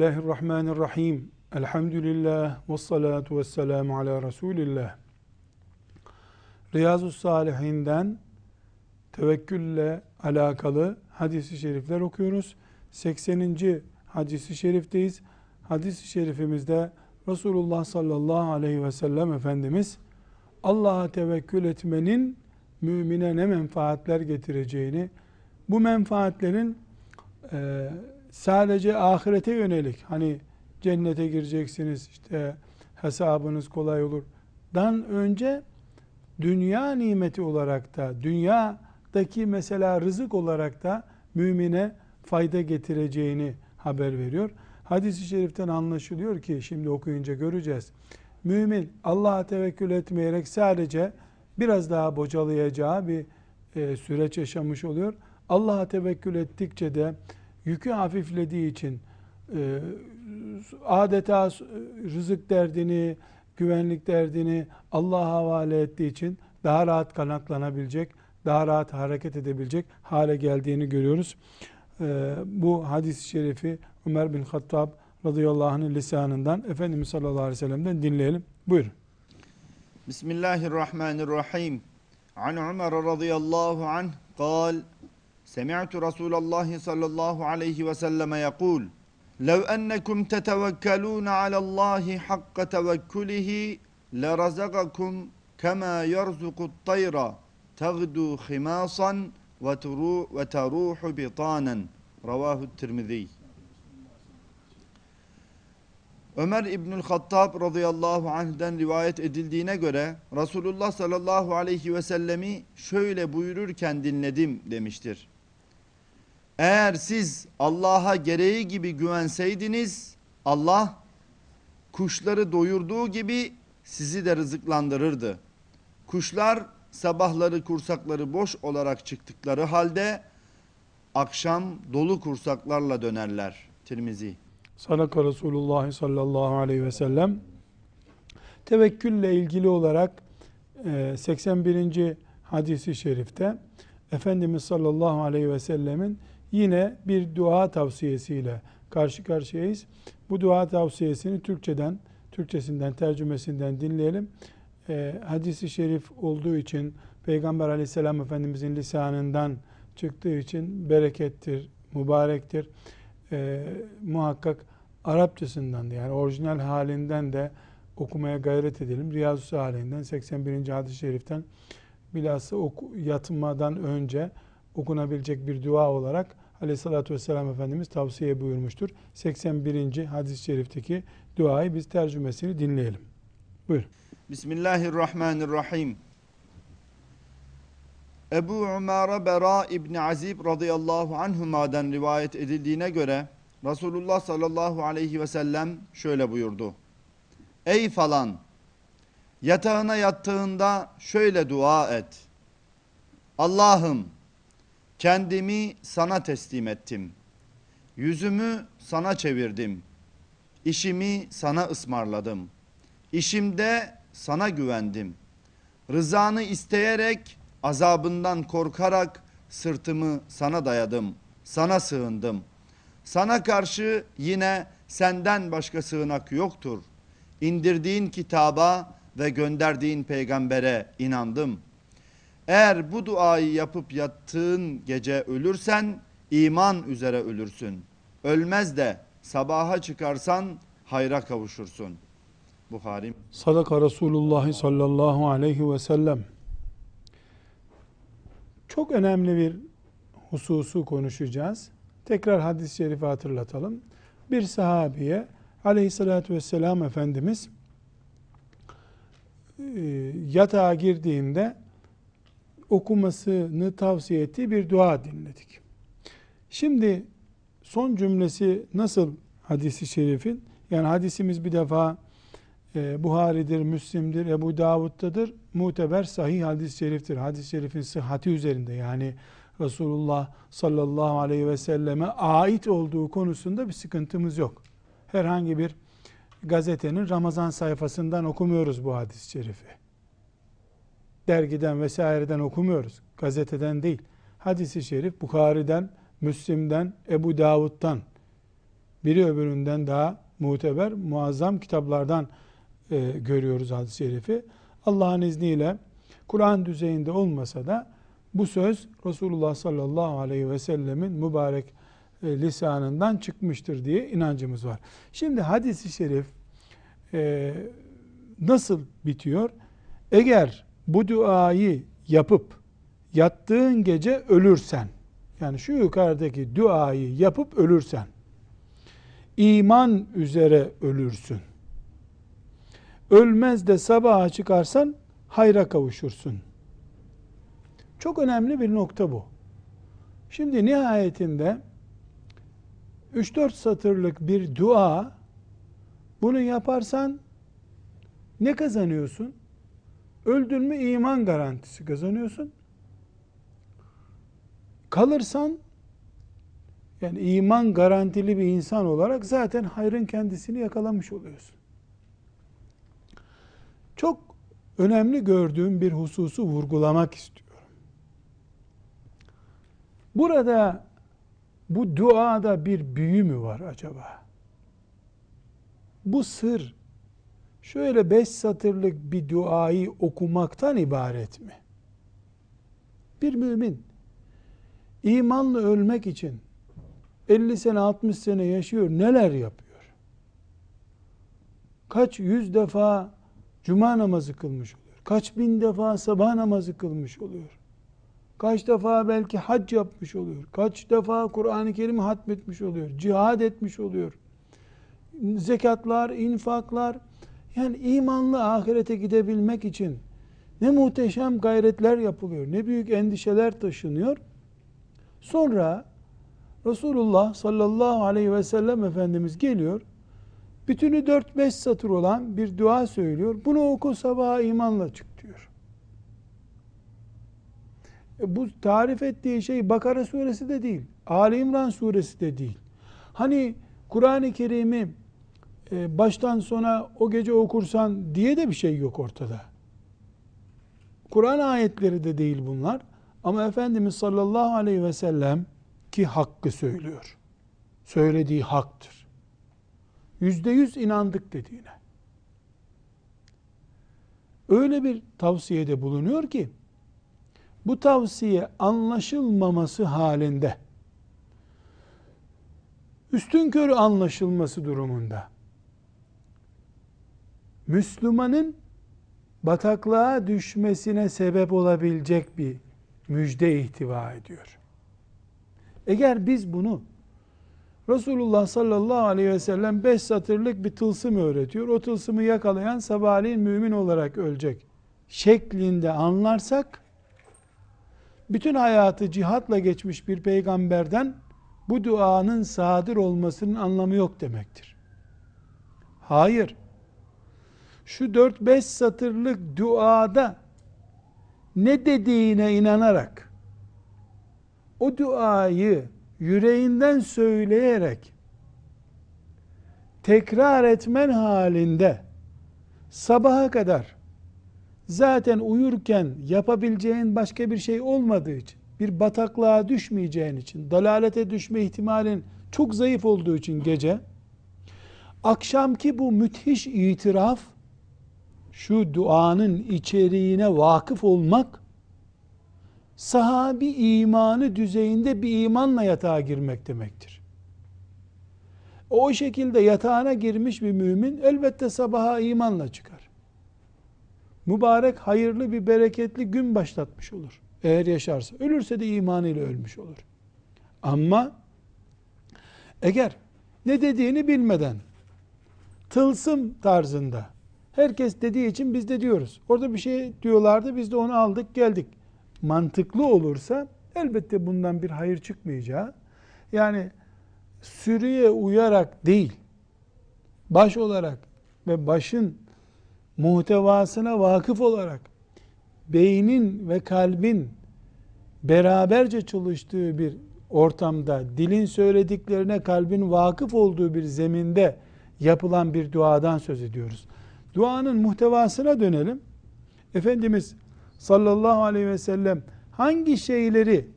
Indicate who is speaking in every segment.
Speaker 1: Bismillahirrahmanirrahim. Elhamdülillah ve salatu ve selamu ala Resulillah. Riyazu Salihinden tevekkülle alakalı hadisi şerifler okuyoruz. 80. hadisi şerifteyiz. Hadis-i şerifimizde Resulullah sallallahu aleyhi ve sellem Efendimiz Allah'a tevekkül etmenin mümine ne menfaatler getireceğini, bu menfaatlerin e, sadece ahirete yönelik, hani cennete gireceksiniz, işte hesabınız kolay olur, dan önce dünya nimeti olarak da, dünyadaki mesela rızık olarak da mümine fayda getireceğini haber veriyor. Hadis-i şeriften anlaşılıyor ki, şimdi okuyunca göreceğiz. Mümin Allah'a tevekkül etmeyerek sadece biraz daha bocalayacağı bir e, süreç yaşamış oluyor. Allah'a tevekkül ettikçe de yükü hafiflediği için e, adeta rızık derdini, güvenlik derdini Allah'a havale ettiği için daha rahat kanaklanabilecek, daha rahat hareket edebilecek hale geldiğini görüyoruz. E, bu hadis-i şerifi Ömer bin Hattab radıyallahu anh'ın lisanından Efendimiz sallallahu aleyhi ve sellem'den dinleyelim. Buyurun.
Speaker 2: Bismillahirrahmanirrahim. An Ömer radıyallahu anh قال سمعت رسول الله صلى الله عليه وسلم يقول لو أنكم تتوكلون على الله حق توكله لرزقكم كما يرزق الطير تغدو خماصا وتروح بطانا رواه الترمذي Ömer İbnül Hattab radıyallahu anh'den rivayet edildiğine göre Resulullah sallallahu aleyhi ve sellemi şöyle buyururken dinledim demiştir. Eğer siz Allah'a gereği gibi güvenseydiniz Allah kuşları doyurduğu gibi sizi de rızıklandırırdı. Kuşlar sabahları kursakları boş olarak çıktıkları halde akşam dolu kursaklarla dönerler. Tirmizi.
Speaker 1: Sadaka Resulullah sallallahu aleyhi ve sellem. Tevekkülle ilgili olarak 81. E, hadisi şerifte Efendimiz sallallahu aleyhi ve sellemin yine bir dua tavsiyesiyle karşı karşıyayız. Bu dua tavsiyesini Türkçeden, Türkçesinden, tercümesinden dinleyelim. E, hadisi şerif olduğu için Peygamber aleyhisselam Efendimizin lisanından çıktığı için berekettir, mübarektir. E, muhakkak Arapçasından da yani orijinal halinden de okumaya gayret edelim. Riyazu halinden 81. hadis-i şeriften bilhassa oku, yatmadan önce okunabilecek bir dua olarak aleyhissalatü vesselam Efendimiz tavsiye buyurmuştur. 81. hadis-i şerifteki duayı biz tercümesini dinleyelim. Buyur.
Speaker 2: Bismillahirrahmanirrahim. Ebu Umara Bera İbni Azib radıyallahu anhuma'dan rivayet edildiğine göre Resulullah sallallahu aleyhi ve sellem şöyle buyurdu. Ey falan yatağına yattığında şöyle dua et. Allah'ım kendimi sana teslim ettim. Yüzümü sana çevirdim. İşimi sana ısmarladım. İşimde sana güvendim. Rızanı isteyerek azabından korkarak sırtımı sana dayadım. Sana sığındım.'' Sana karşı yine senden başka sığınak yoktur. İndirdiğin kitaba ve gönderdiğin peygambere inandım. Eğer bu duayı yapıp yattığın gece ölürsen iman üzere ölürsün. Ölmez de sabaha çıkarsan hayra kavuşursun. Buhari.
Speaker 1: Sadaka Resulullah sallallahu aleyhi ve sellem. Çok önemli bir hususu konuşacağız. Tekrar hadis-i şerifi hatırlatalım. Bir sahabiye aleyhissalatü vesselam Efendimiz e, yatağa girdiğinde okumasını tavsiye ettiği bir dua dinledik. Şimdi son cümlesi nasıl hadisi şerifin? Yani hadisimiz bir defa e, Buhari'dir, Müslim'dir, Ebu Davud'dadır. Muteber sahih hadis-i şeriftir. Hadis-i şerifin sıhhati üzerinde yani Resulullah sallallahu aleyhi ve selleme ait olduğu konusunda bir sıkıntımız yok. Herhangi bir gazetenin Ramazan sayfasından okumuyoruz bu hadis-i şerifi. Dergiden vesaireden okumuyoruz. Gazeteden değil. Hadis-i şerif Bukhari'den, Müslim'den, Ebu Davud'dan biri öbüründen daha muteber, muazzam kitaplardan e, görüyoruz hadis-i şerifi. Allah'ın izniyle Kur'an düzeyinde olmasa da bu söz Resulullah sallallahu aleyhi ve sellemin mübarek e, lisanından çıkmıştır diye inancımız var. Şimdi hadis-i şerif e, nasıl bitiyor? Eğer bu duayı yapıp yattığın gece ölürsen, yani şu yukarıdaki duayı yapıp ölürsen, iman üzere ölürsün. Ölmez de sabaha çıkarsan hayra kavuşursun. Çok önemli bir nokta bu. Şimdi nihayetinde 3-4 satırlık bir dua bunu yaparsan ne kazanıyorsun? Öldün mü iman garantisi kazanıyorsun. Kalırsan yani iman garantili bir insan olarak zaten hayrın kendisini yakalamış oluyorsun. Çok önemli gördüğüm bir hususu vurgulamak istiyorum. Burada bu duada bir büyü mü var acaba? Bu sır şöyle beş satırlık bir duayı okumaktan ibaret mi? Bir mümin imanla ölmek için 50 sene 60 sene yaşıyor neler yapıyor? Kaç yüz defa cuma namazı kılmış oluyor. Kaç bin defa sabah namazı kılmış oluyor. Kaç defa belki hac yapmış oluyor. Kaç defa Kur'an-ı Kerim'i hatmetmiş oluyor. Cihad etmiş oluyor. Zekatlar, infaklar. Yani imanlı ahirete gidebilmek için ne muhteşem gayretler yapılıyor. Ne büyük endişeler taşınıyor. Sonra Resulullah sallallahu aleyhi ve sellem Efendimiz geliyor. Bütünü 4-5 satır olan bir dua söylüyor. Bunu oku sabaha imanla çık diyor. E bu tarif ettiği şey Bakara suresi de değil. Ali İmran suresi de değil. Hani Kur'an-ı Kerim'i baştan sona o gece okursan diye de bir şey yok ortada. Kur'an ayetleri de değil bunlar. Ama Efendimiz sallallahu aleyhi ve sellem ki hakkı söylüyor. Söylediği haktır. Yüzde yüz inandık dediğine. Öyle bir tavsiyede bulunuyor ki bu tavsiye anlaşılmaması halinde üstün körü anlaşılması durumunda Müslümanın bataklığa düşmesine sebep olabilecek bir müjde ihtiva ediyor. Eğer biz bunu Resulullah sallallahu aleyhi ve sellem beş satırlık bir tılsım öğretiyor. O tılsımı yakalayan sabahleyin mümin olarak ölecek şeklinde anlarsak bütün hayatı cihatla geçmiş bir peygamberden bu duanın sadır olmasının anlamı yok demektir. Hayır. Şu 4-5 satırlık duada ne dediğine inanarak o duayı yüreğinden söyleyerek tekrar etmen halinde sabaha kadar zaten uyurken yapabileceğin başka bir şey olmadığı için, bir bataklığa düşmeyeceğin için, dalalete düşme ihtimalin çok zayıf olduğu için gece, akşamki bu müthiş itiraf, şu duanın içeriğine vakıf olmak, sahabi imanı düzeyinde bir imanla yatağa girmek demektir. O şekilde yatağına girmiş bir mümin elbette sabaha imanla çıkar mübarek, hayırlı bir bereketli gün başlatmış olur. Eğer yaşarsa. Ölürse de imanıyla ölmüş olur. Ama eğer ne dediğini bilmeden tılsım tarzında herkes dediği için biz de diyoruz. Orada bir şey diyorlardı biz de onu aldık geldik. Mantıklı olursa elbette bundan bir hayır çıkmayacağı yani sürüye uyarak değil baş olarak ve başın muhtevasına vakıf olarak beynin ve kalbin beraberce çalıştığı bir ortamda, dilin söylediklerine kalbin vakıf olduğu bir zeminde yapılan bir duadan söz ediyoruz. Duanın muhtevasına dönelim. Efendimiz sallallahu aleyhi ve sellem hangi şeyleri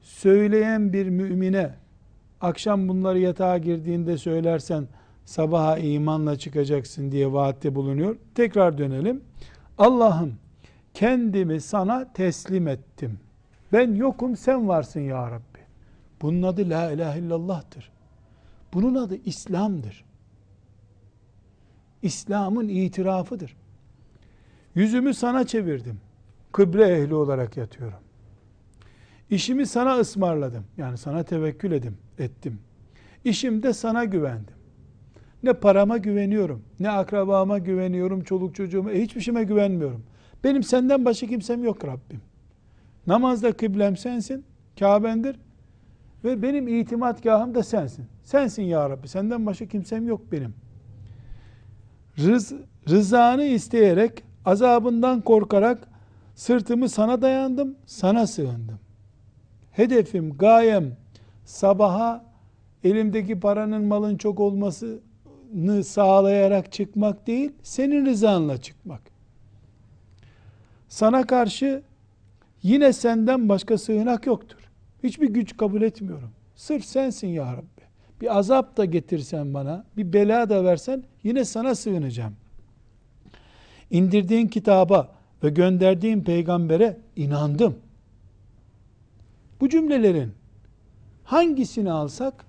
Speaker 1: söyleyen bir mümine akşam bunları yatağa girdiğinde söylersen sabaha imanla çıkacaksın diye vaatte bulunuyor. Tekrar dönelim. Allah'ım kendimi sana teslim ettim. Ben yokum sen varsın ya Rabbi. Bunun adı la ilahe illallah'tır. Bunun adı İslam'dır. İslam'ın itirafıdır. Yüzümü sana çevirdim. Kıble ehli olarak yatıyorum. İşimi sana ısmarladım. Yani sana tevekkül edim, ettim. İşimde sana güvendim. Ne parama güveniyorum, ne akrabama güveniyorum, çoluk çocuğuma, e, hiçbir şeyime güvenmiyorum. Benim senden başka kimsem yok Rabbim. Namazda kıblem sensin, Kabe'ndir. Ve benim itimatgahım da sensin. Sensin ya Rabbi. Senden başka kimsem yok benim. Rız, rızanı isteyerek, azabından korkarak sırtımı sana dayandım, sana sığındım. Hedefim, gayem sabaha elimdeki paranın malın çok olmasını sağlayarak çıkmak değil, senin rızanla çıkmak. Sana karşı yine senden başka sığınak yoktur. Hiçbir güç kabul etmiyorum. Sırf sensin ya Rabbi. Bir azap da getirsen bana, bir bela da versen yine sana sığınacağım. İndirdiğin kitaba ve gönderdiğin peygambere inandım. Bu cümlelerin hangisini alsak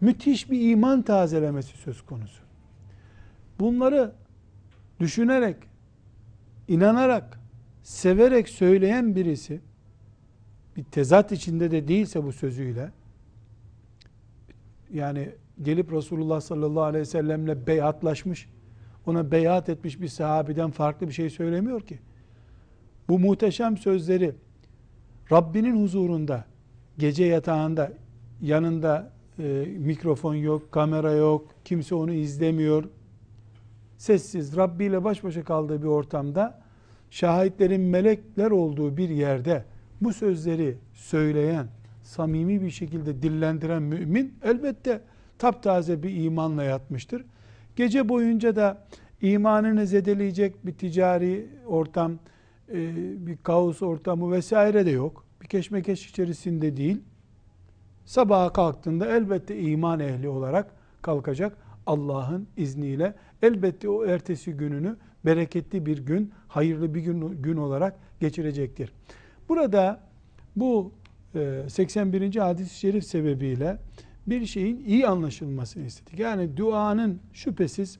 Speaker 1: müthiş bir iman tazelemesi söz konusu. Bunları düşünerek, inanarak, severek söyleyen birisi bir tezat içinde de değilse bu sözüyle yani gelip Resulullah sallallahu aleyhi ve sellemle beyatlaşmış ona beyat etmiş bir sahabeden farklı bir şey söylemiyor ki. Bu muhteşem sözleri Rabbinin huzurunda gece yatağında yanında e, mikrofon yok, kamera yok, kimse onu izlemiyor. Sessiz Rabbi ile baş başa kaldığı bir ortamda şahitlerin melekler olduğu bir yerde bu sözleri söyleyen, samimi bir şekilde dillendiren mümin elbette taptaze bir imanla yatmıştır. Gece boyunca da imanını zedeleyecek bir ticari ortam, e, bir kaos ortamı vesaire de yok. Bir keşmekeş içerisinde değil. Sabaha kalktığında elbette iman ehli olarak kalkacak Allah'ın izniyle. Elbette o ertesi gününü bereketli bir gün, hayırlı bir gün, gün olarak geçirecektir. Burada bu 81. E, hadis-i şerif sebebiyle bir şeyin iyi anlaşılmasını istedik. Yani duanın şüphesiz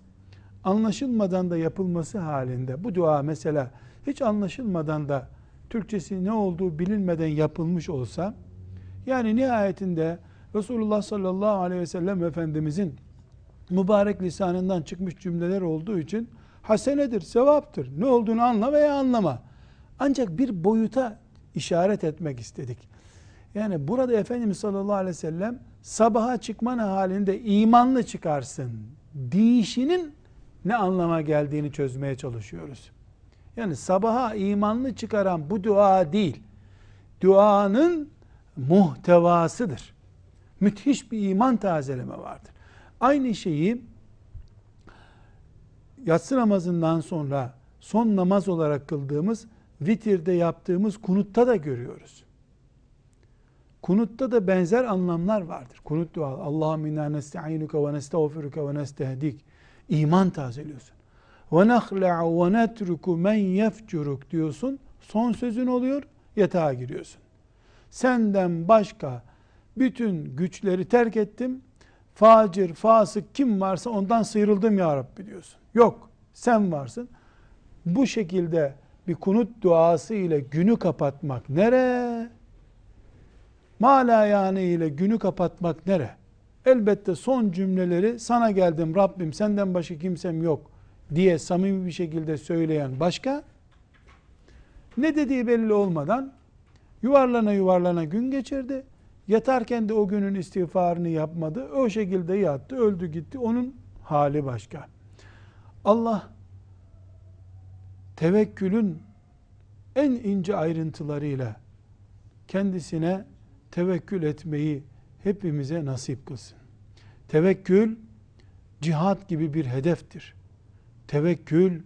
Speaker 1: anlaşılmadan da yapılması halinde bu dua mesela hiç anlaşılmadan da Türkçesi ne olduğu bilinmeden yapılmış olsa yani nihayetinde Resulullah sallallahu aleyhi ve sellem Efendimizin mübarek lisanından çıkmış cümleler olduğu için hasenedir, sevaptır. Ne olduğunu anla veya anlama. Ancak bir boyuta işaret etmek istedik. Yani burada Efendimiz sallallahu aleyhi ve sellem sabaha çıkman halinde imanlı çıkarsın deyişinin ne anlama geldiğini çözmeye çalışıyoruz. Yani sabaha imanlı çıkaran bu dua değil. Duanın muhtevasıdır. Müthiş bir iman tazeleme vardır. Aynı şeyi yatsı namazından sonra son namaz olarak kıldığımız vitirde yaptığımız kunutta da görüyoruz. Kunutta da benzer anlamlar vardır. Kunut dua. Allahümme inna nesta'inuka ve nestağfiruka ve nestehdik. İman tazeliyorsun. Ve nahla'u ve netruku men yefcuruk diyorsun. Son sözün oluyor. Yatağa giriyorsun. Senden başka bütün güçleri terk ettim. Facir, fasık kim varsa ondan sıyrıldım ya Rabbi diyorsun. Yok. Sen varsın. Bu şekilde bir kunut duası ile günü kapatmak nere? Mala yani ile günü kapatmak nere? Elbette son cümleleri sana geldim Rabbim senden başka kimsem yok diye samimi bir şekilde söyleyen başka. Ne dediği belli olmadan yuvarlana yuvarlana gün geçirdi. Yatarken de o günün istiğfarını yapmadı. O şekilde yattı, öldü gitti. Onun hali başka. Allah tevekkülün en ince ayrıntılarıyla kendisine tevekkül etmeyi hepimize nasip kılsın. Tevekkül cihat gibi bir hedeftir. Tevekkül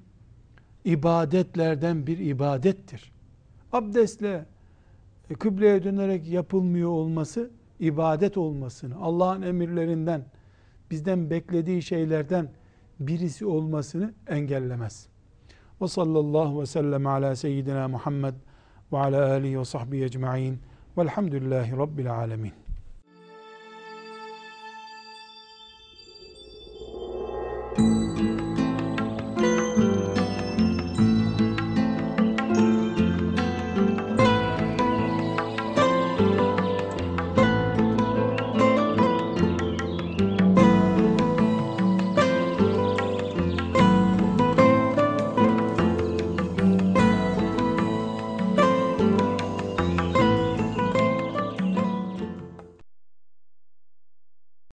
Speaker 1: ibadetlerden bir ibadettir. Abdestle e, kıbleye dönerek yapılmıyor olması ibadet olmasını, Allah'ın emirlerinden, bizden beklediği şeylerden birisi olmasını engellemez. Ve sallallahu ve sellem ala seyyidina Muhammed ve ala alihi ve sahbihi ecma'in والحمد لله رب
Speaker 3: العالمين.